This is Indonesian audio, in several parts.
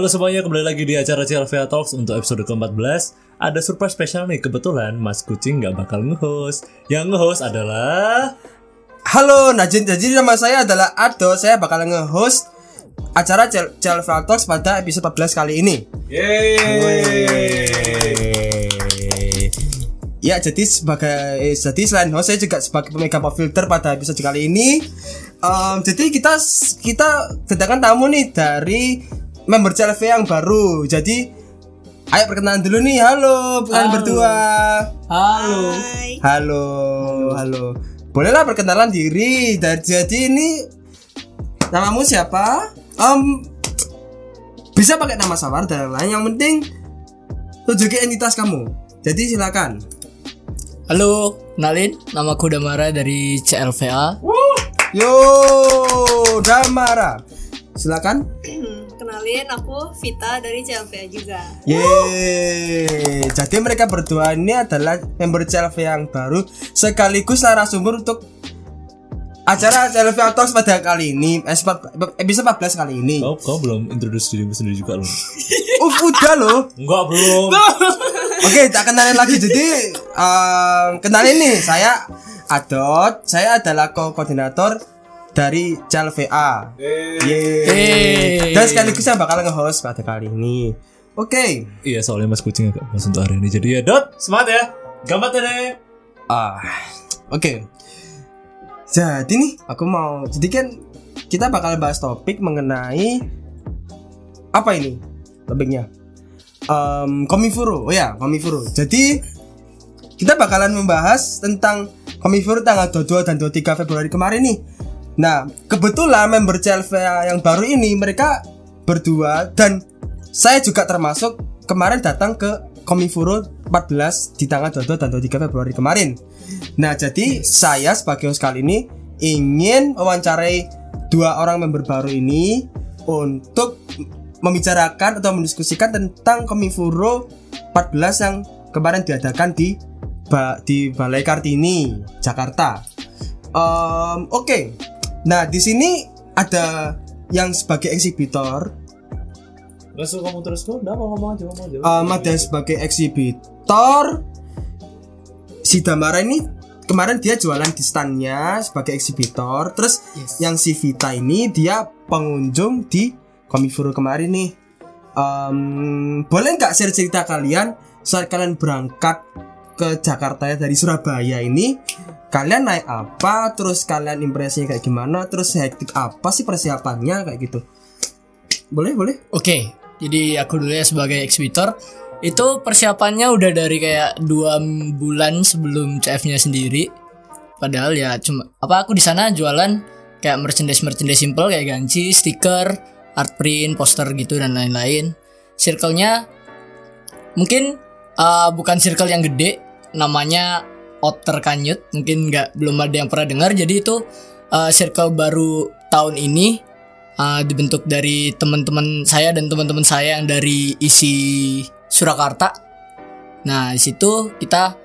Halo semuanya, kembali lagi di acara CLVA Talks untuk episode ke-14 Ada surprise spesial nih, kebetulan Mas Kucing nggak bakal nge-host Yang nge-host adalah... Halo, Najin. Jadi nama saya adalah Ado. Saya bakal nge-host acara CLVA Talks pada episode 14 kali ini. Ya, jadi sebagai eh, jadi selain host saya juga sebagai pemegang pop filter pada episode kali ini. Em, jadi kita kita kedatangan tamu nih dari member CLV yang baru. Jadi ayo perkenalan dulu nih. Halo, kalian Halo. berdua. Halo. Halo, halo. Bolehlah perkenalan diri. Dan jadi ini namamu siapa? Em bisa pakai nama samar dan lain. Yang penting tunjukin identitas kamu. Jadi silakan. Halo, kenalin nama aku Damara dari CLVA. Yo, Damara. Silakan. Kenalin aku Vita dari CLVA juga. Yeay. Jadi mereka berdua ini adalah member CLV yang baru sekaligus narasumber untuk acara CLV Talks pada kali ini eh, episode 14 kali ini. Oh, kau belum introduce dirimu sendiri juga loh Uh, udah loh. Enggak, belum Oke, tak kenalin lagi. Jadi em, kenalin nih, saya Adot. Saya adalah ko-koordinator dari CLVA. Yeay. Yeay. Dan sekaligus saya bakal nge-host pada kali ini. Oke. Iya, soalnya Mas Kucing agak mas untuk hari ini Jadi ya, Dot, semangat ya Gambat deh Ah, oke. Jadi nih, aku mau. Jadi kan kita bakal bahas topik mengenai apa ini topiknya? Em, Komifuro. Oh ya, Komifuro. Jadi kita bakalan membahas tentang Komifuro tanggal 22 dan 23 Februari kemarin nih. Nah, kebetulan member CLV yang baru ini mereka berdua dan saya juga termasuk kemarin datang ke Komifuro 14 di tanggal 22 dan 23 Februari kemarin. Nah, jadi saya sebagai host kali ini ingin mewawancarai dua orang member baru ini untuk membicarakan atau mendiskusikan tentang Komifuro 14 yang kemarin diadakan di ba- di Balai Kartini, Jakarta. Em, Oke, nah di sini ada yang sebagai eksibitor, Terus kamu terus tuh, udah mau ngomong aja, ngomong aja Em, ada sebagai eksibitor. Si Damara ini kemarin dia jualan di standnya sebagai eksibitor. Terus Yes. yang si Vita ini dia pengunjung di Komifuro kemarin nih. Em, boleh nggak share cerita kalian saat kalian berangkat ke Jakarta ya dari Surabaya ini? Kalian naik apa? Terus kalian impresinya kayak gimana? Terus hektik apa sih persiapannya kayak gitu? Boleh, boleh. Oke, jadi aku dulu ya sebagai eksibitor. Itu persiapannya udah dari kayak dua bulan sebelum CF-nya sendiri. Padahal ya cuma apa aku di sana jualan kayak merchandise merchandise simple kayak ganci, stiker, art print, poster gitu dan lain-lain. Circle-nya mungkin uh, bukan circle yang gede, namanya Otter Kanyut. Mungkin nggak belum ada yang pernah dengar. Jadi itu uh, circle baru tahun ini uh, dibentuk dari teman-teman saya dan teman-teman saya yang dari isi Surakarta. Nah, di situ kita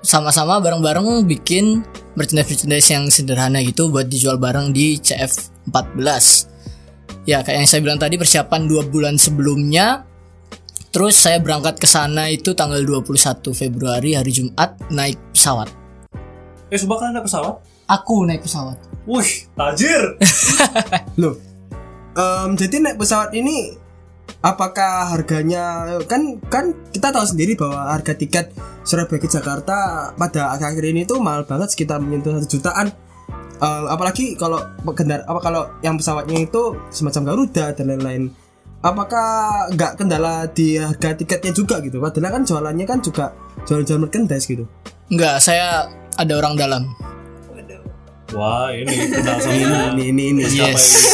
sama-sama bareng-bareng bikin merchandise-merchandise yang sederhana gitu buat dijual bareng di CF 14. Ya, kayak yang saya bilang tadi persiapan dua bulan sebelumnya. Terus saya berangkat ke sana itu tanggal 21 Februari hari Jumat naik pesawat. Eh, coba kalian naik pesawat? Aku naik pesawat. Wih, tajir Loh, em, jadi naik pesawat ini apakah harganya kan kan kita tahu sendiri bahwa harga tiket Surabaya ke Jakarta pada akhir-akhir ini tuh mahal banget sekitar menyentuh satu jutaan. Em, apalagi kalau kendara apa kalau yang pesawatnya itu semacam Garuda dan lain-lain. Apakah nggak kendala di harga tiketnya juga gitu? Padahal kan jualannya kan juga jualan-jualan merchandise gitu. Enggak, saya ada orang dalam. Waduh. Wah, ini kenal sama Ini ini ini. maskapai Yes. ini.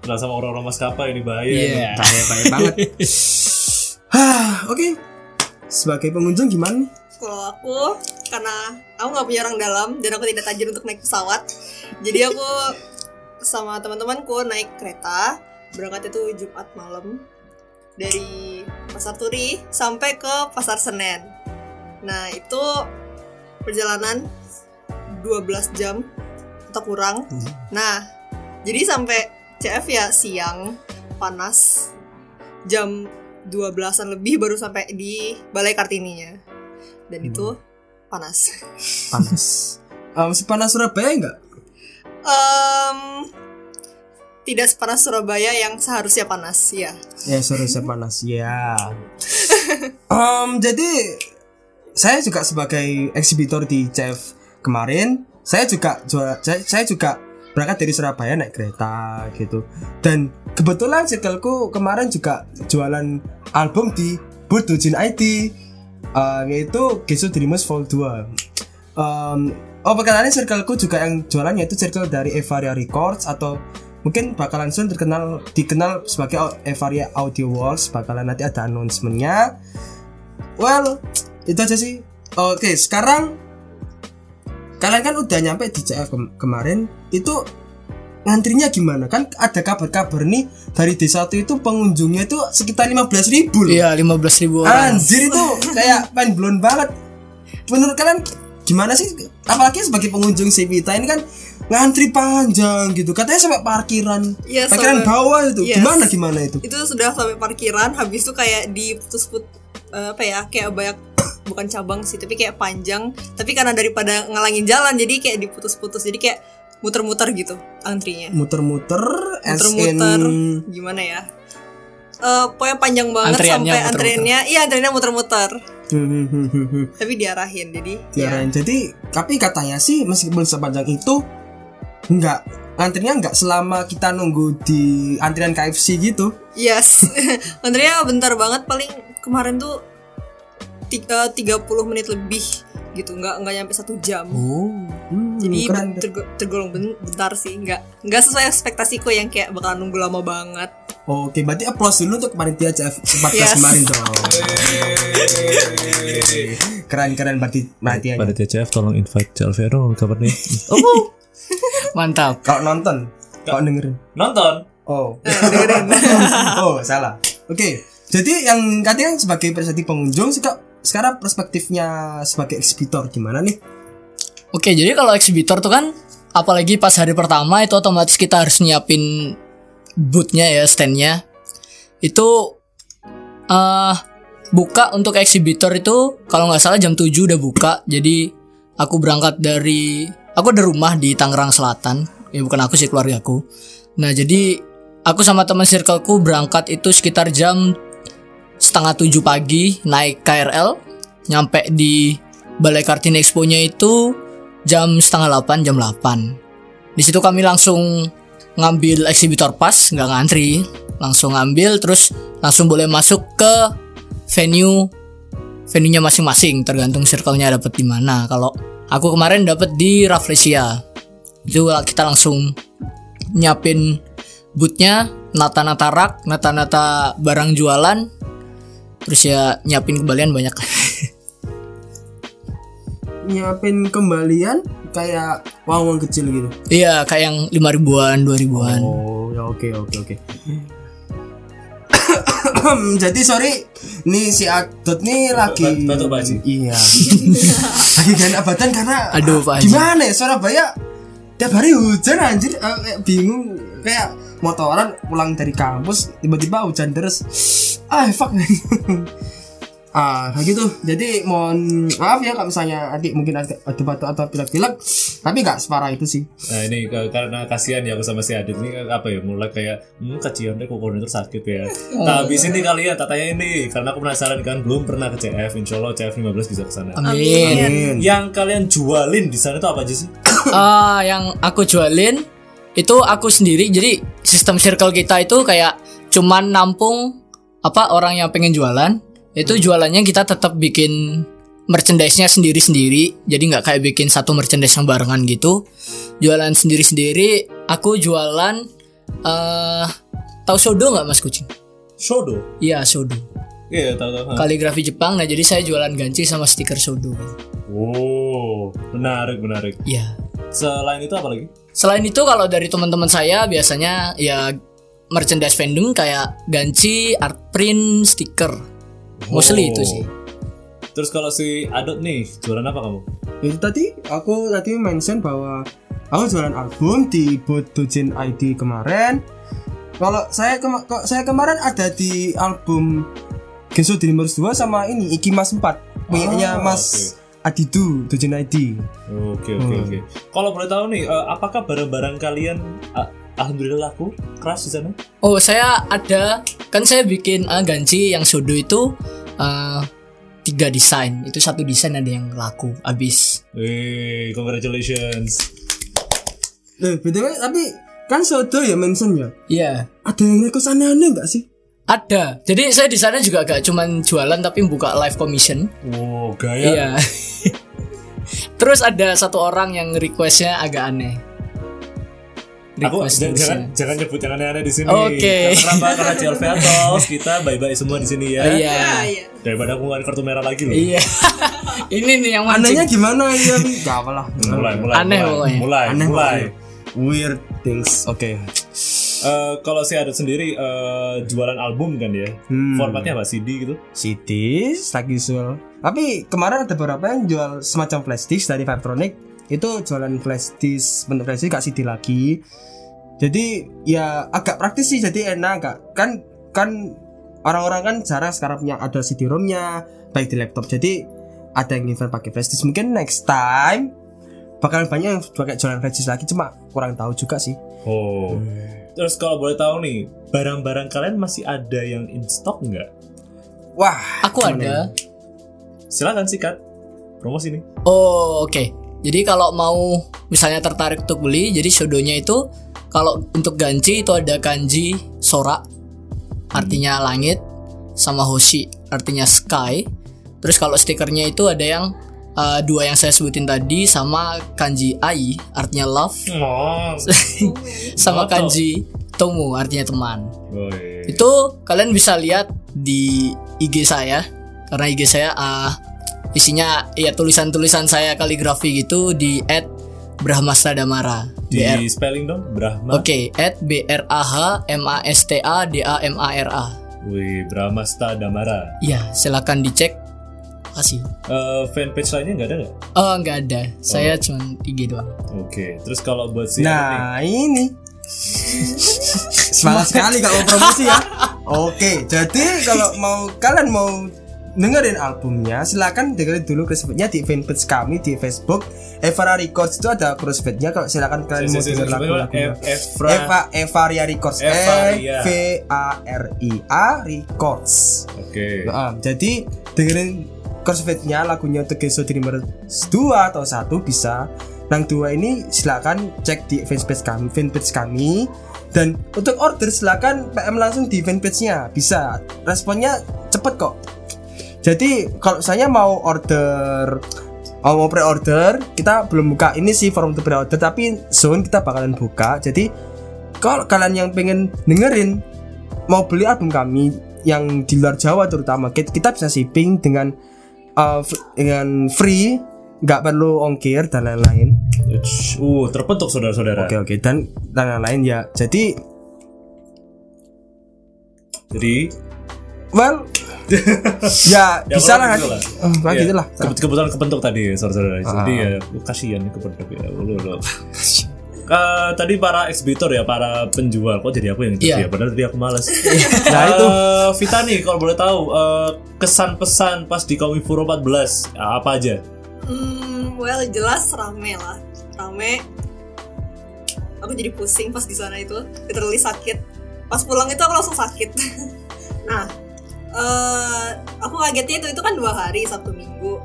Kenal sama orang-orang maskapai ini bahaya Iya. Bahaya bahaya banget. Hah, oke. Sebagai pengunjung gimana nih? Kalau aku karena aku nggak punya orang dalam dan aku tidak tajir untuk naik pesawat, jadi aku sama teman-temanku naik kereta berangkat itu Jumat malam dari Pasar Turi sampai ke Pasar Senen. Nah itu perjalanan 12 jam atau kurang. Nah jadi sampai CF ya siang panas jam 12-an lebih baru sampai di Balai Kartininya. Dan itu panas. panas um, sepanas Surabaya enggak Em, tidak sepanas Surabaya yang seharusnya panas, ya. ya seharusnya panas ya um, jadi saya juga sebagai eksibitor di CF kemarin saya juga saya, juga berangkat dari Surabaya naik kereta gitu. Dan kebetulan circleku kemarin juga jualan album di booth Dojin ID uh, yaitu Gesu Dreamers Vol 2 um, oh perkenalan circleku juga yang jualannya itu circle dari Evaria Records atau mungkin bakalan soon terkenal dikenal sebagai Evaria Audio Works bakalan nanti ada announcementnya. Well itu aja sih. Oke sekarang kalian kan udah nyampe di CF kem- kemarin. Itu ngantrinya gimana? Kan ada kabar-kabar nih dari desa satu itu pengunjungnya itu sekitar 15.000 ribu loh. Iya 15 ribu orang. Anjir itu kayak mind blown banget. Menurut kalian gimana sih? Apalagi sebagai pengunjung Sivita ini kan ngantri panjang gitu. Katanya sampai parkiran. Iya, parkiran sampai- bawah itu. Yes. Gimana gimana itu? Itu sudah sampai parkiran, habis itu kayak diputus-put eh, apa ya? Kayak banyak bukan cabang sih, tapi kayak panjang. Tapi karena daripada ngalangin jalan, jadi kayak diputus-putus. Jadi kayak muter-muter gitu antrinya. Muter-muter Muter-muter in gimana ya? Eh pokoknya panjang banget Antriannya sampai muter-muter. antriannya, iya antriannya muter-muter. Tapi diarahin, jadi ya. Diarahin. Jadi tapi katanya sih meskipun sepanjang itu enggak antrinya enggak selama kita nunggu di antrian KFC gitu. Yes, antriannya bentar banget paling kemarin tuh tiga 30 menit lebih gitu, nggak nggak nyampe satu jam. Oh, hmm, Jadi keren. tergo- tergolong ben- bentar sih, nggak nggak sesuai ekspektasiku yang kayak bakalan nunggu lama banget. Oke, berarti applause dulu untuk panitia CF 14 Yes. kemarin dong. Keren-keren berarti panitia. Pada TCF tolong invite CLV dong kabar nih. Mantap Kalau nonton, kalau dengerin. Nonton. Oh. oh, salah. Oke. Jadi yang katanya sebagai persepsi pengunjung seka- sekarang perspektifnya sebagai eksibitor gimana nih? Oke jadi kalau eksibitor tuh kan Apalagi pas hari pertama itu otomatis kita harus nyiapin bootnya ya standnya. Itu eh Buka untuk eksibitor itu Kalau nggak salah jam 7 udah buka. Jadi aku berangkat dari Aku ada rumah di Tangerang Selatan. Ya bukan aku sih keluargaku Nah jadi Aku sama teman circleku berangkat itu sekitar jam setengah tujuh pagi naik KRL nyampe di Balai Kartini Expo-nya itu jam setengah delapan jam 8 di situ kami langsung ngambil eksibitor pas nggak ngantri. Langsung ngambil terus langsung boleh masuk ke venue venue-nya masing-masing. Tergantung circle-nya dapat di mana. Kalau aku kemarin dapat di Rafflesia. Itu kita langsung nyiapin bootnya nata-nata rak nata-nata barang jualan. Terus ya nyiapin kembalian banyak Nyiapin kembalian kayak uang kecil gitu. iya kayak yang lima ribuan dua ribuan Oh, ya oke oke oke. Jadi sorry, nih si Adot nih lagi Batuk, Pak Haji. Iya. lagi gak enak badan karena Aduh, Pak Haji. Gimana ya Surabaya tiap hari hujan anjir Eh, kayak bingung kayak motoran pulang dari kampus tiba-tiba hujan terus ah fuck ah kayak gitu jadi mohon maaf ya kalau misalnya adik mungkin ada ada batuk atau pilek-pilek tapi nggak separah itu sih Nah ini karena kasihan ya aku sama si Adit ini apa ya mulai kayak hmm kecium deh kok itu sakit ya. Nah habis ini kalian tak tanya ini karena aku penasaran kan belum pernah ke CF Insya Allah CF 15 bisa ke sana. amin Amin. Yang kalian jualin di sana itu apa aja sih? Ah, yang aku jualin itu aku sendiri jadi sistem circle kita itu kayak cuman nampung apa orang yang pengen jualan itu jualannya kita tetap bikin merchandise-nya sendiri-sendiri jadi nggak kayak bikin satu merchandise yang barengan gitu jualan sendiri-sendiri aku jualan eh tahu sodo nggak mas kucing Shodo. iya sodo Iya tahu tahu. kaligrafi Jepang nah jadi saya jualan ganci sama stiker sodo Wow menarik menarik. iya Selain itu apa lagi? Selain itu kalau dari teman-teman saya biasanya ya merchandise vending kayak ganci, art print, stiker. Mostly Oh. itu sih. Terus kalau si Adot nih jualan apa kamu? itu tadi aku tadi mention bahwa aku jualan album di Dojin ID kemarin Kalau saya kema- saya kemarin ada di album Genso Dreamers 2 sama ini Ikimas 4 punyanya Oh, Mas Adidu Dojunaidi. Oke oke Hmm. oke. Kalau boleh tahu nih, eh, apakah barang-barang kalian ah, alhamdulillah laku keras di sana? Oh saya ada kan saya bikin uh, ganci yang sudo itu uh, tiga desain itu satu desain ada yang laku abis Wih, congratulations. Eh, btw tapi kan Sodo ya mention ya. Iya Ada yang request aneh-aneh nggak sih? ada jadi saya di sana juga gak cuman jualan tapi buka live commission Wow, gaya. iya terus ada satu orang yang requestnya agak aneh Aku jangan tulisnya. jangan nyebut yang aneh-aneh di sini. Oke. Kenapa? Karena JLV Atos kita bye-bye semua di sini ya. iya Ah, iya. Daripada aku ngeluarin kartu merah lagi loh. iya ini nih yang Anehnya mancing gimana ya? Gak apa lah. Mulai, mulai, Aneh mulai, pokoknya. mulai, Aneh mulai. Weird things. Oke. Eh, kalau saya ada sendiri eh, jualan album kan ya. Hmm. Formatnya apa? CD gitu. CD lagi jual. Tapi kemarin ada beberapa yang jual semacam flash disk dari Vibronic itu jualan flash disk bentuk flash disk gak CD lagi. Jadi ya agak praktis sih jadi enak gak kan kan orang-orang kan jarang sekarang punya ada CD-ROM-nya baik di laptop. Jadi ada yang invent pakai flash disk mungkin next time bakalan banyak yang pakai jualan flash disk lagi cuma kurang tahu juga sih. Oh. Terus kalau boleh tahu nih, barang-barang kalian masih ada yang in stock nggak? Wah, aku ada Silakan sikat. Promosi nih. Oh oke. Jadi kalau mau misalnya tertarik untuk beli, jadi sudonya itu kalau untuk ganci itu ada kanji sora, artinya langit, sama hoshi, artinya sky. Terus kalau stikernya itu ada yang uh, dua yang saya sebutin tadi sama kanji ai, artinya love, Oh. sama kanji tomu, artinya teman. Woi. Itu kalian bisa lihat di IG saya karena IG saya ah, isinya ya tulisan-tulisan saya kaligrafi gitu di @brahmastadamara. Di BR. spelling dong, Brahma. Oke, at B R A H M A S T A D A M A R A. Wih, Brahmasta Damara. Ya, silakan dicek. Kasih. Eh, fanpage lainnya nggak ada nggak? Oh, nggak ada. Saya cuma IG doang. Oke. Terus kalau buat si Nah ini Semangat sekali gak mau promosi ya Oke jadi kalau mau kalian mau dengerin albumnya silakan dengerin dulu crossfade-nya di fanpage kami di Facebook Evara Records itu ada crossfade-nya kalau silakan kalian mau denger Ev- Evra. Eva Evaria Records E. V A R I A Records Oke. Nah, jadi dengerin crossfade-nya lagunya untuk Geso Dreamers 2 atau 1 bisa. Yang dua ini silakan cek di fanpage kami, fanpage kami. Dan untuk order silakan PM langsung di fanpage-nya. Bisa. Responnya cepet kok. Jadi kalau saya mau order oh, mau pre-order, kita belum buka ini sih form untuk pre-order tapi soon kita bakalan buka. Jadi kalau kalian yang pengen dengerin mau beli album kami yang di luar Jawa terutama kita, kita bisa shipping dengan uh, dengan free nggak perlu ongkir dan lain-lain Uh, terbentuk saudara-saudara. oke oke dan dan lain-lain ya jadi Jadi well ya, Ya, bisa lah gitu nanti lah. Nah, Iya, gitu lah Kebet- kebetulan kebentuk tadi saudara-saudara. Jadi Ah. ya uh, kasihan nih kebentuk ya. Lu, lu. Eh, tadi para exhibitor ya, para penjual. Kok jadi aku yang interview Iya. ya? Padahal tadi aku males. Nah, itu. Eh, Vita nih, kalau boleh tahu eh, kesan pesan pas di Komifuro 14 ya, apa aja? Hmm, well jelas rame lah, rame. Aku jadi pusing pas di sana itu, literally sakit. Pas pulang itu aku langsung sakit. nah, eh aku kagetnya itu itu kan dua hari Sabtu Minggu.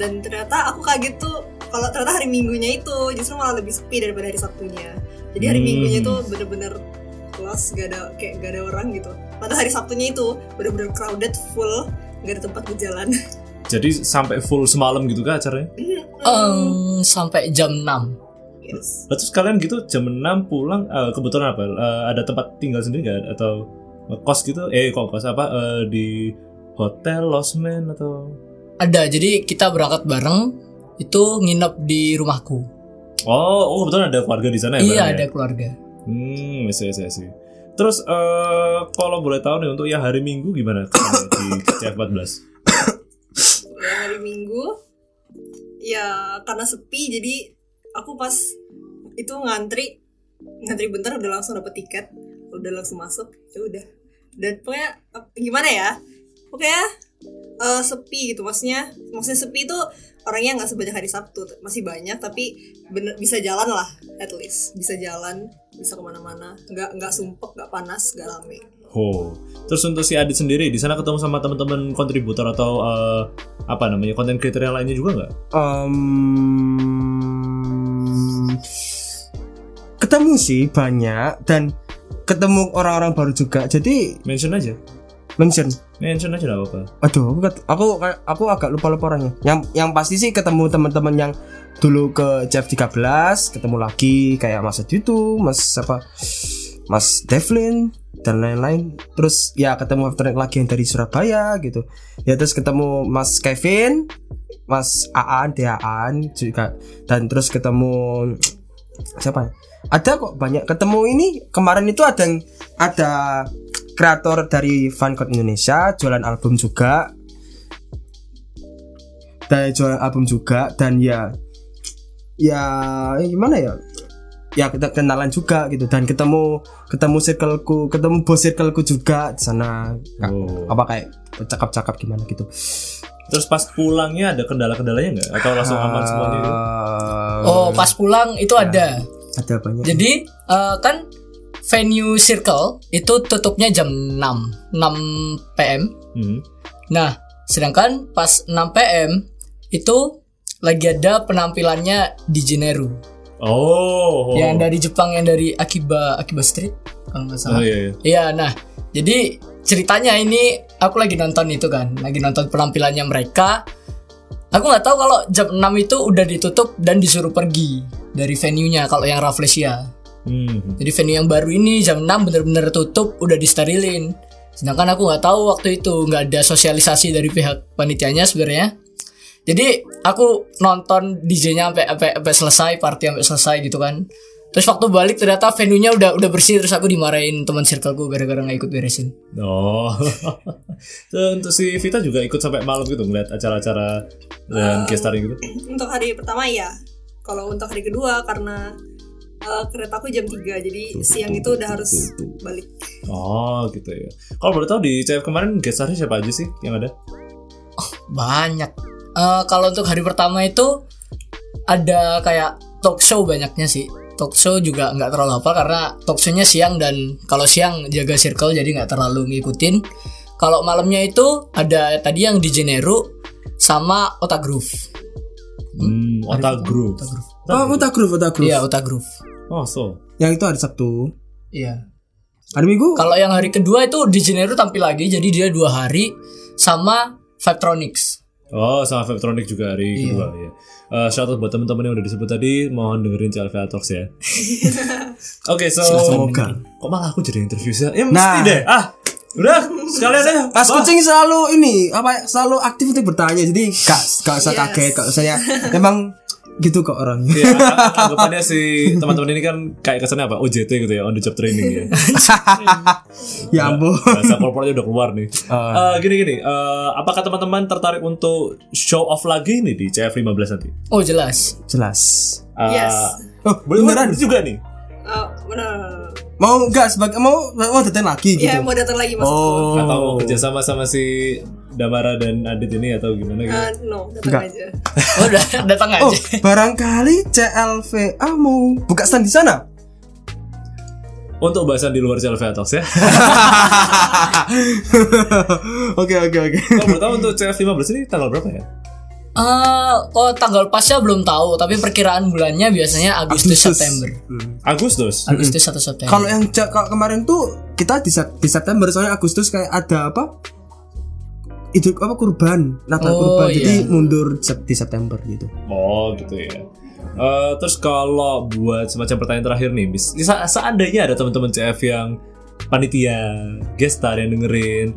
Dan ternyata aku kaget tuh kalau ternyata hari Minggunya itu justru malah lebih sepi daripada hari Sabtunya. Jadi hari Hmm. Minggunya itu bener-bener kelas gak ada kayak gak ada orang gitu. Pada hari Sabtunya itu bener-bener crowded full, gak ada tempat berjalan. Jadi sampai full semalam gitu kah acaranya? Em, sampai jam 6 yes. Terus kalian gitu jam 6 pulang eh, kebetulan apa? Eh, ada tempat tinggal sendiri nggak atau kos gitu? Eh kok kos apa eh, di hotel, losmen atau? ada jadi kita berangkat bareng itu nginep di rumahku Oh, oh kebetulan ada keluarga di sana ya? iya bareng ya? ada keluarga Hmm, saya saya sih. Terus eh kalau boleh tahu nih untuk yang hari Minggu gimana di CF14? ya hari Minggu ya karena sepi jadi aku pas itu ngantri ngantri bentar udah langsung dapet tiket udah langsung masuk ya udah. Dan pokoknya gimana ya? Pokoknya eh, sepi gitu maksudnya maksudnya sepi itu orangnya nggak sebanyak hari Sabtu masih banyak tapi bener bisa jalan lah at least. Bisa jalan bisa ke mana-mana. Nggak nggak sumpek nggak panas nggak rame. Oh, terus untuk si Adit sendiri di sana ketemu sama teman-teman kontributor atau eh, apa namanya konten kriteria lainnya juga nggak? Em, ketemu sih banyak. Dan ketemu orang-orang baru juga. Jadi Mention aja, mention. Mention aja nggak apa-apa. aduh aku aku aku agak lupa lupa orangnya yang yang pasti sih ketemu teman-teman yang dulu ke Jeff 13 ketemu lagi kayak Mas itu Mas apa Mas Devlin dan lain-lain. Terus ya ketemu after lagi yang dari Surabaya gitu. Ya terus ketemu Mas Kevin Mas Aan Deaan juga. Dan terus ketemu siapa ada kok banyak ketemu ini kemarin itu ada yang ada kreator dari Fancode Indonesia jualan album juga dan jualan album juga dan ya ya eh, gimana ya ya kita kenalan juga gitu dan ketemu ketemu circleku ketemu bos circleku juga di sana Oh. apa kayak cakap-cakap gimana gitu Terus pas pulangnya ada kendala-kendalanya nggak? Atau langsung aman semuanya? Eh, Oh, pas pulang itu ada. Ada banyak Jadi eh, kan venue circle itu tutupnya jam 6 6 PM. Hmm. Nah, sedangkan pas 6 PM itu lagi ada penampilannya di Jeneru. Oh. oh. Yang dari Jepang yang dari Akiba Akiba Street kalau nggak Oh salah. iya, iya. Iya, nah, jadi ceritanya ini aku lagi nonton itu kan, lagi nonton penampilannya mereka. Aku nggak tahu kalau jam 6 itu udah ditutup dan disuruh pergi dari venue-nya kalau yang Rafflesia. Hmm. Jadi venue yang baru ini jam 6 bener-bener tutup, udah disterilin. Sedangkan aku nggak tahu waktu itu nggak ada sosialisasi dari pihak panitianya sebenarnya. Jadi aku nonton DJ-nya sampai sampai sampai selesai, party sampai selesai gitu kan. Terus waktu balik ternyata venue-nya udah udah bersih terus aku dimarahin teman circleku gara-gara nggak ikut beresin. Oh. Untuk si Vita juga ikut sampai malam gitu ngeliat acara-acara dan guest starring gitu. untuk hari pertama ya kalau untuk hari kedua karena eh, keretaku jam 3 jadi siang itu udah harus balik Oh, gitu ya. Kalau boleh tahu di CF kemarin guest starring siapa aja sih yang ada? Banyak. Eh, kalau untuk hari pertama itu ada kayak talk show banyaknya sih. Talk show juga nggak terlalu hafal karena talk show-nya siang dan kalau siang jaga circle jadi nggak terlalu ngikutin. Kalau malamnya itu ada tadi yang di Jeneru sama Ota Groove. Hmm, Otak Group. Ota Groove. oh Uta Groove Uta Groove Iya, Ota Groove. Oh, so. yang itu hari Sabtu Iya. hari Minggu Kalau yang hari kedua itu di Jeneru tampil lagi jadi dia dua hari sama Vibetronics. Oh, sama Veptronic juga hari Iya. kedua ya. Eh, shout out buat teman-teman yang udah disebut tadi, mohon dengerin CLV Talks ya. Oke, so semoga kok malah aku jadi interview sih? Ya mesti Nah. deh. Ah, udah sekalian aja. Mas Wah. kucing selalu ini apa selalu aktif untuk bertanya jadi gak gak usah Yes. kaget gak usah ya memang gitu kok orang Iya, ang- anggapannya si teman-teman ini kan kayak kesannya apa? OJT gitu ya, on the job training ya. ya ampun Bahasa corporate udah keluar nih. Eh, gini gini, eh, apakah teman-teman tertarik untuk show off lagi nih di CF15 nanti? Oh jelas. jelas Eh, Yes. oh Boleh beneran juga nih. Eh, bener mau nggak sebagai mau mau datang lagi gitu ya mau datang lagi maksudku oh Atau mau kerjasama sama si Damara dan Adit ini atau gimana gitu? Eh, no datang Enggak. aja Oh, udah datang aja. oh barangkali CLVA mau buka stand di sana Untuk bahasan di luar CLV Talks ya. oke oke oke Kalau tahu untuk CF15 ini tanggal berapa ya? Eh, oh tanggal pasnya belum tahu, tapi perkiraan bulannya biasanya Agustus, September. Hmm. Agustus. Agustus atau September. kalau yang kalau kemarin tuh kita di, di September soalnya Agustus kayak ada apa itu apa kurban Natal Oh, kurban jadi iya. mundur di September gitu Oh gitu ya. Eh, terus kalau buat semacam pertanyaan terakhir nih, bis, se- seandainya ada teman-teman CF yang panitia, guest star yang dengerin,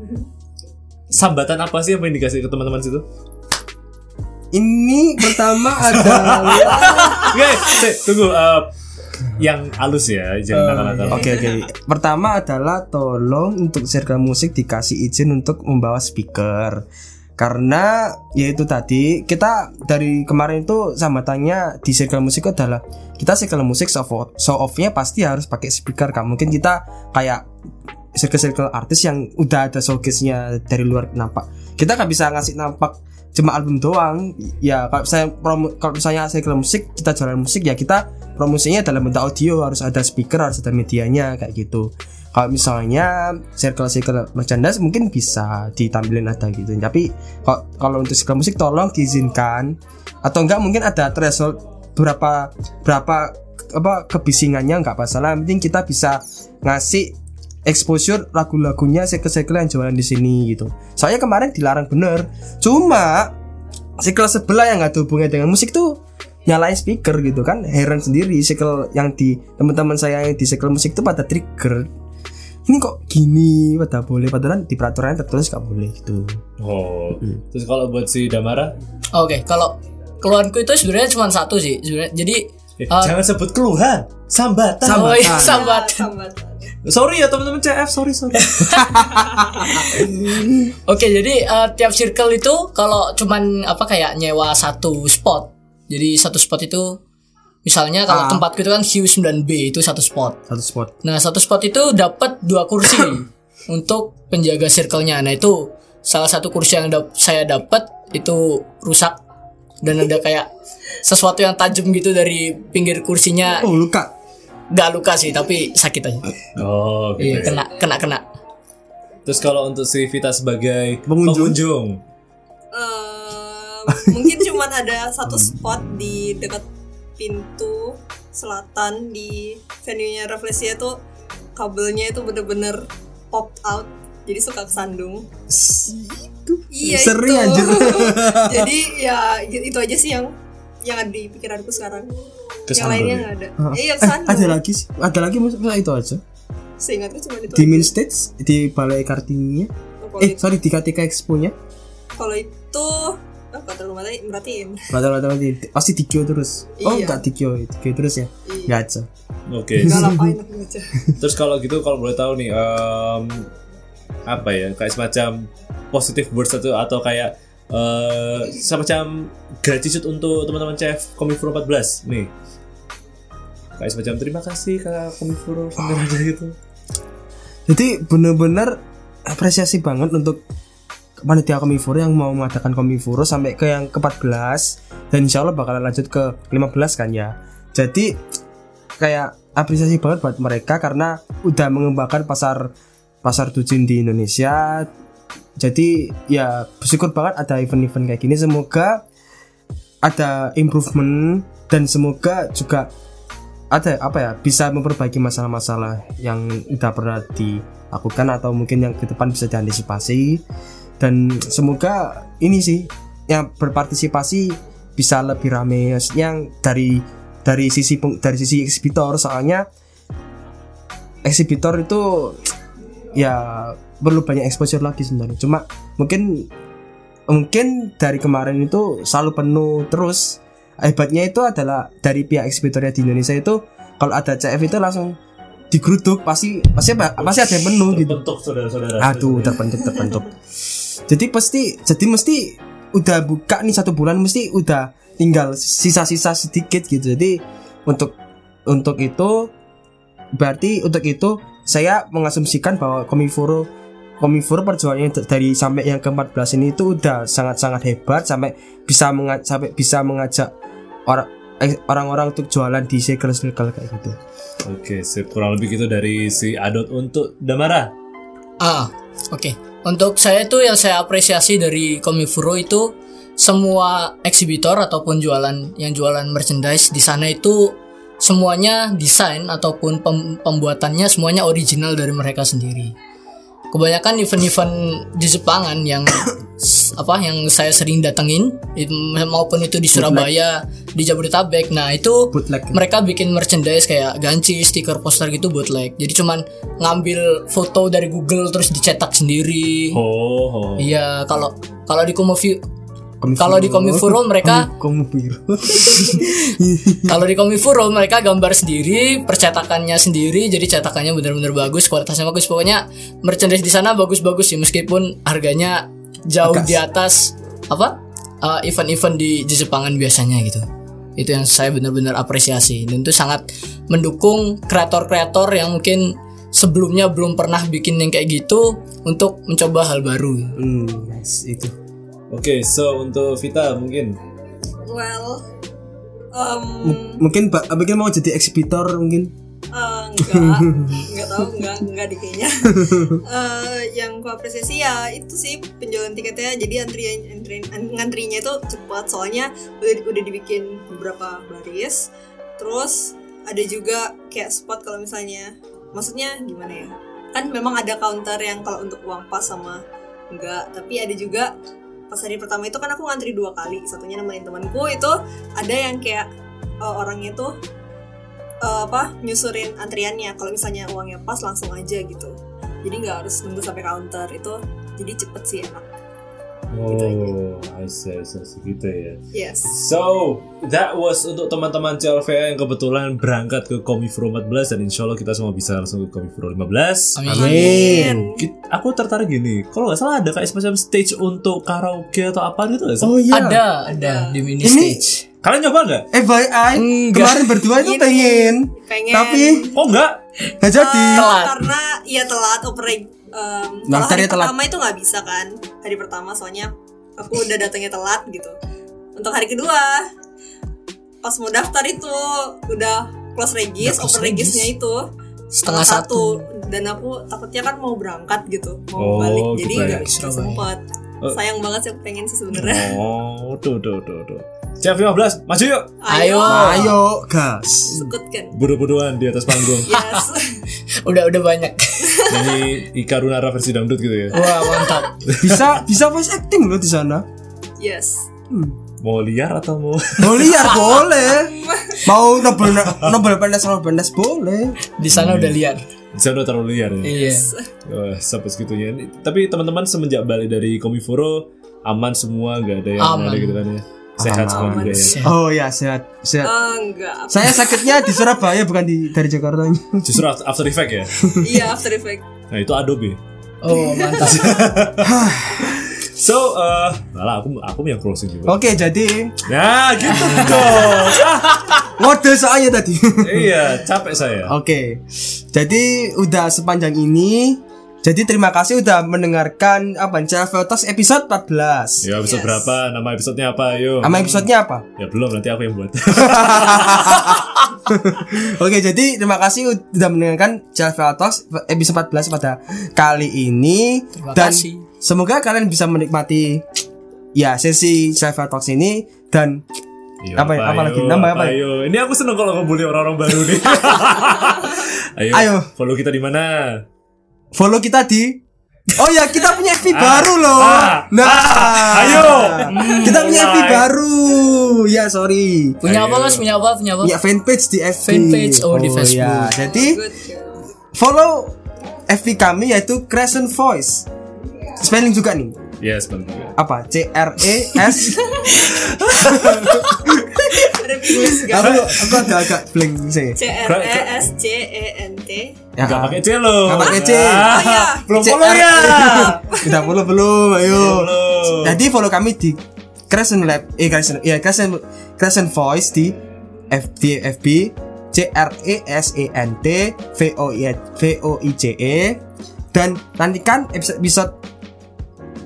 sambatan apa sih yang pengen dikasih ke teman-teman situ? Ini pertama adalah Oke, sih, tunggu. eh, yang halus ya, jangan nakal-nakal. Oke oke. Pertama adalah tolong untuk circle musik dikasih izin untuk membawa speaker. karena yaitu tadi kita dari kemarin itu sambatannya di circle musik adalah kita circle musik show off show off-nya pasti harus pakai speaker kan mungkin kita kayak circle-circle artis yang udah ada showcase-nya dari luar nampak kita nggak bisa ngasih nampak cuma album doang. Ya kalau saya kalau misalnya circle musik kita jualan musik ya kita promosinya dalam bentuk audio harus ada speaker harus ada medianya kayak gitu. Kalau misalnya circle circle merchandise mungkin bisa ditampilin ada gitu. Tapi kalau kalau untuk circle musik tolong diizinkan. Atau enggak mungkin ada threshold berapa berapa apa kebisingannya enggak masalah. Penting kita bisa ngasih exposure lagu-lagunya circle-circle yang jualan di sini gitu soalnya kemarin dilarang bener cuma circle sebelah yang nggak ada hubungannya dengan musik tuh nyalain speaker gitu kan heran sendiri circle yang di teman-teman saya yang di circle musik tuh pada trigger ini kok gini pada boleh padahal di peraturan tertulis nggak boleh gitu Oh. Terus kalau buat si Damara, Oke, kalau keluhanku itu sebenarnya cuma satu sih. Sebenarnya jadi eh, Ah. jangan sebut keluhan, sambatan. Sambatan. oh iya, sambat. Sambat. Sorry ya teman-teman CF, sorry sorry. Oke, jadi eh, tiap circle itu kalau cuman apa kayak nyewa satu spot. Jadi satu spot itu misalnya kalau Ah. tempatku itu kan Q9B itu satu spot. satu spot Nah, satu spot itu dapat dua kursi untuk penjaga circle-nya. Nah, itu salah satu kursi yang dap- saya dapat itu rusak dan ada kayak sesuatu yang tajam gitu dari pinggir kursinya. oh luka Nggak luka sih, tapi sakit aja. Oh, gitu. Iya, ya. kena kena kena. Terus kalau untuk si Vita sebagai Pengunjung. pengunjung, Eh, mungkin cuman ada satu spot di dekat pintu selatan di venue-nya Reflesia tuh kabelnya itu bener-bener pop out jadi suka kesandung iya Seri itu anjir. jadi ya itu aja sih yang yang ada di pikiranku sekarang. Yang Kesandung lainnya ya? nggak ada. Iya eh, ada lagi sih. Ada lagi masa itu aja. Seingatku cuma itu di aja. main stage di balai kartininya. Kalau, eh sorry di KTK Expo nya kalau itu oh, kata rumah tadi merhatiin. Rata-rata nanti pasti Dikyo terus. Oh Iya. enggak Dikyo Dikyo terus ya? Iya. nggak aja. Oke. baca Terus kalau gitu kalau boleh tahu nih em, apa ya kayak semacam positive words atau atau kayak eh semacam gratitude untuk teman-teman CF Komifuro 14 nih. Kayak semacam terima kasih Kak Komifuro sampai ada gitu. jadi bener-bener apresiasi banget untuk panitia Komifuro yang mau mengadakan Komifuro sampai ke yang ke-14 dan insya Allah bakalan lanjut ke 15 kan ya. Jadi kayak apresiasi banget buat mereka karena udah mengembangkan pasar pasar tujin di Indonesia jadi ya bersyukur banget ada event-event kayak gini. Semoga ada improvement dan semoga juga ada apa ya bisa memperbaiki masalah-masalah yang udah pernah dilakukan atau mungkin yang ke depan bisa diantisipasi. Dan semoga ini sih yang berpartisipasi bisa lebih rame. Yang dari dari sisi dari sisi eksibitor. Soalnya eksibitor itu ya perlu banyak exposure lagi sebenarnya. Cuma mungkin mungkin dari kemarin itu selalu penuh. Terus hebatnya itu adalah dari pihak eksibitornya di Indonesia itu kalau ada CF itu langsung digeruduk pasti pasti apa pasti ada yang penuh gitu. Saudara-saudara. aduh terbentuk terbentuk. Jadi pasti jadi mesti udah buka nih satu bulan mesti udah tinggal sisa-sisa sedikit gitu. Jadi untuk untuk itu berarti untuk itu saya mengasumsikan bahwa Komifuro Komifuro perjuangannya dari sampai yang ke-14 ini itu udah sangat-sangat hebat sampai bisa menga- sampai bisa mengajak orang eh, orang-orang untuk jualan di circle-circle kayak gitu. Oke, sip. kurang lebih gitu dari si Adot untuk Damara. Ah, oke. Untuk saya itu yang saya apresiasi dari Komifuro itu semua eksibitor ataupun jualan yang jualan merchandise di sana itu semuanya desain ataupun pem- pembuatannya semuanya original dari mereka sendiri. Kebanyakan event-event di Jepangan yang apa yang saya sering datengin maupun itu di Surabaya, di Jabodetabek. Nah, itu Bootleg. mereka bikin merchandise kayak ganci, stiker, poster gitu bootleg. Jadi cuman ngambil foto dari Google terus dicetak sendiri. Oh, oh. Iya, kalau kalau di Komifuro. Kalau di Komifuro mereka kalau di Komifuro mereka gambar sendiri, percetakannya sendiri, jadi cetakannya benar-benar bagus, kualitasnya bagus. Pokoknya merchandise di sana bagus-bagus sih meskipun harganya jauh di atas apa uh, event-event di di Jepangan biasanya gitu itu yang saya benar-benar apresiasi dan itu sangat mendukung kreator-kreator yang mungkin sebelumnya belum pernah bikin yang kayak gitu untuk mencoba hal baru Hmm, yes, itu. Oke, so untuk Vita mungkin Well, um, Mungkin Mbak mungkin mau jadi ekshibitor mungkin. eh, enggak, enggak tahu, enggak, enggak di kayaknya. Eh, yang ku apresiasi ya itu sih penjualan tiketnya. Jadi antrian, antrian an- ngantrinya itu cepat soalnya udah udah dibikin beberapa baris. Terus ada juga kayak spot kalau misalnya, maksudnya gimana ya? Kan memang ada counter yang kalau untuk uang pas sama enggak, tapi ada juga pas hari pertama itu kan aku ngantri dua kali. Satunya nemenin temanku itu ada yang kayak eh, orangnya tuh eh, apa nyusurin antriannya. Kalau misalnya uangnya pas langsung aja gitu. Jadi nggak harus nunggu sampai counter itu jadi cepet sih enak Oh, I see, I see, I see, gitu ya. yes So, that was untuk teman-teman CLVA yang kebetulan berangkat ke Komifro 14 dan insya Allah kita semua bisa langsung ke Komifro 15. Amin. Amin. Aku tertarik gini, kalau nggak salah ada kayak semacam stage untuk karaoke atau apa gitu nggak sih? Oh iya. ada ada di mini Ini- stage Kalian nyoba nggak? FYI Enggak. kemarin berdua itu Ini. pengen, pengen tapi Oh enggak? nggak jadi. Eh, Telat. karena ya telat operate um, Nah, kalau hari telat. pertama itu nggak bisa kan hari pertama soalnya aku udah datangnya telat gitu untuk hari kedua pas mau daftar itu udah close regis Udah close open regis. regisnya itu setengah satu dan aku takutnya kan mau berangkat gitu Oh, mau balik jadi ya. nggak bisa sempat Oh. sayang banget sih aku pengen sih sebenarnya Oh, tuh, tuh, tuh, tuh. CF15, maju yuk! Ayo. Ayo, gas. sekut kan Bodoh-bodohan di atas panggung. yes udah udah banyak Nyanyi Ika Runara versi dangdut gitu ya. wah mantap Bisa bisa voice acting loh di sana. yes Mau liar atau mau... Mau liar boleh. Mau nobel nobel pendes nobel pendes boleh. di sana udah liar Di sana udah terlalu liar ya. iya Wah, sampai segitunya. Tapi teman-teman semenjak balik dari Komiforo aman semua, nggak ada yang Aman. ada gitu kan ya. Sehat semua Aman. juga ya. Sehat. Oh ya sehat sehat. Eh, enggak Saya sakitnya di Surabaya bukan di dari Jakarta. Justru After Effect ya. iya after effect Nah itu Adobe. oh mantap So, eh, lah aku aku yang closing juga. Oke jadi Nah, gitu dong. Ah, ngode soalnya tadi. iya, capek saya. Oke. Jadi udah sepanjang ini. Jadi terima kasih udah mendengarkan apa Travel Talks episode 14. Ya, episode Yes. berapa? Nama episodenya apa? Ayo. Nama episodenya apa? Ya belum, nanti aku yang buat. Oke, jadi terima kasih udah mendengarkan Travel Talks episode 14 pada kali ini Terima dan kasih. semoga kalian bisa menikmati ya sesi Travel Talks ini dan Iya, Apa ya? Apa lagi? ayo, Nambah apa ya? Ayo. Ini aku seneng kalau ngebully orang-orang baru nih. ayo, Ayo. Follow kita di mana? Follow kita di Oh ya, kita punya FB baru loh. ah, nah, ah, ayo. kita punya FB mulai. baru. Ya, sorry. punya apa Ayo. mas punya apa punya apa Punya fanpage di FB. Fanpage, oh, di Ya, Facebook. jadi good girl. follow FB kami yaitu Crescent Voice. Spelling juga nih. Yes, benar. Apa? C R E S. ada bingung gak aku aku agak-agak blank sih. C R E S C E N T Ya. Gak pakai C lo. Nggak pakai C. Ah, Oh, iya. Belum C follow ya. Udah follow belum? Ayo. Jadi follow kami di Crescent Lab, eh Crescent, ya Crescent Crescent Voice di FB FB C R E S E N T V O I V O I C E dan nantikan episode, episode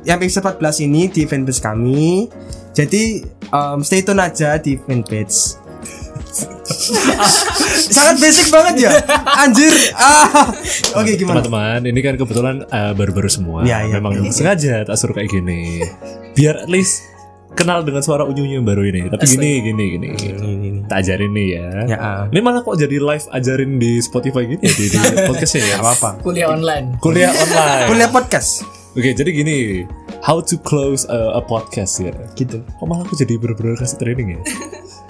yang episode 14 ini di fanpage kami. Jadi um, stay tune aja di fanpage. Sangat basic banget ya, anjir. Ah. Oke gimana? Teman-teman, ini kan kebetulan eh, baru-baru semua. Ya, ya, Memang ya. sengaja tak suruh kayak gini. Biar at least kenal dengan suara unyu-unyu yang baru ini. Tapi gini, gini, gini. Ini, ini, ini. Tak ajarin nih ya. Ya, ah. Ini malah kok jadi live ajarin di Spotify gitu ya di, di podcastnya ya. apa apa. kuliah online Kuliah online. Kuliah podcast Oke, jadi gini. How to close a, a podcast ya. gitu. Kok malah aku jadi bener-bener kasih training ya?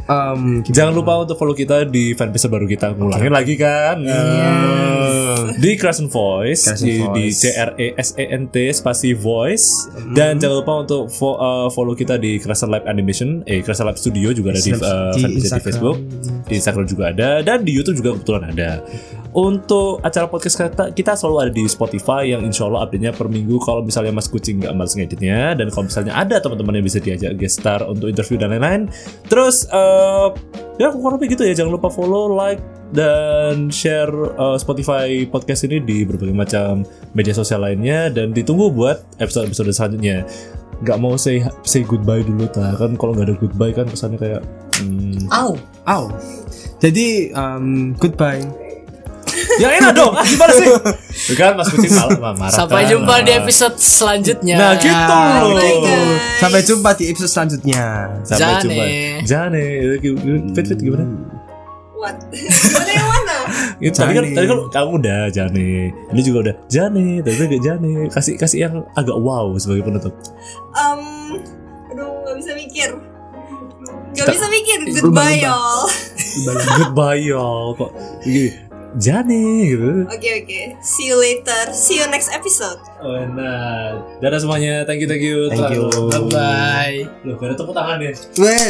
Um, Jangan lupa untuk follow kita di fanpage baru kita. Ngulangin lagi kan. Hmm. Di Crescent Voice Crescent di, di Voice. C R E S E N T spasi Voice dan jangan lupa untuk fo- uh, follow kita di Crescent Lab Animation, eh Crescent Lab Studio juga ada di, Di uh, di Instagram. Facebook, di Instagram juga ada dan di YouTube juga kebetulan ada. untuk acara podcast kita, kita selalu ada di Spotify yang insya Allah update-nya per minggu kalau misalnya Mas Kucing nggak males ngeditnya dan kalau misalnya ada teman-teman yang bisa diajak guest star untuk interview dan lain-lain terus eh, ya kurang lebih gitu ya jangan lupa follow like dan share eh, Spotify podcast ini di berbagai macam media sosial lainnya dan ditunggu buat episode-episode selanjutnya nggak mau say say goodbye dulu ta kan kalau nggak ada goodbye kan kesannya kayak hmm, Au. Au. Jadi um, goodbye. Yang enak dong gimana sih Tuh kan Mas Kucing malah marah Sampai jumpa di episode selanjutnya. Nah gitu Oh loh God. Sampai jumpa di episode selanjutnya. Sampai Jane. jumpa Jane Fit fit gimana What? Gimana yang mana? Itu tadi kan tadi kan kamu udah Jane ini juga udah Jane tadi gak Jane kasih kasih yang agak wow sebagai penutup Um, aduh, gak bisa mikir. Gak bisa mikir. Goodbye y'all. goodbye y'all kok gini Jane gitu Oke oke. See you later. See you next episode. oh, nah dadah semuanya thank you thank you Thank you. Terlalu- Bye. Loh, gak ada tepuk tangan ya Weh.